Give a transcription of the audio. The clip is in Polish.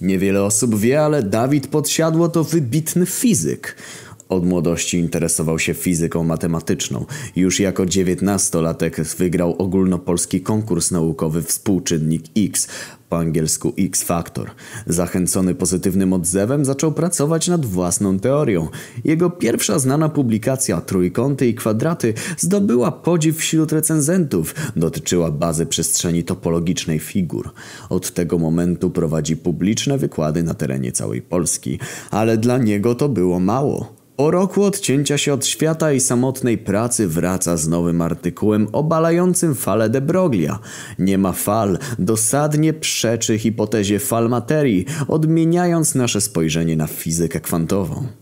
Niewiele osób wie, ale Dawid Podsiadło to wybitny fizyk. Od młodości interesował się fizyką matematyczną. Już jako dziewiętnastolatek wygrał ogólnopolski konkurs naukowy Współczynnik X, po angielsku X-Factor. Zachęcony pozytywnym odzewem zaczął pracować nad własną teorią. Jego pierwsza znana publikacja Trójkąty i kwadraty zdobyła podziw wśród recenzentów. Dotyczyła bazy przestrzeni topologicznej figur. Od tego momentu prowadzi publiczne wykłady na terenie całej Polski. Ale dla niego to było mało. Po roku odcięcia się od świata i samotnej pracy wraca z nowym artykułem obalającym falę de Broglia. Nie ma fal, dosadnie przeczy hipotezie fal materii, odmieniając nasze spojrzenie na fizykę kwantową.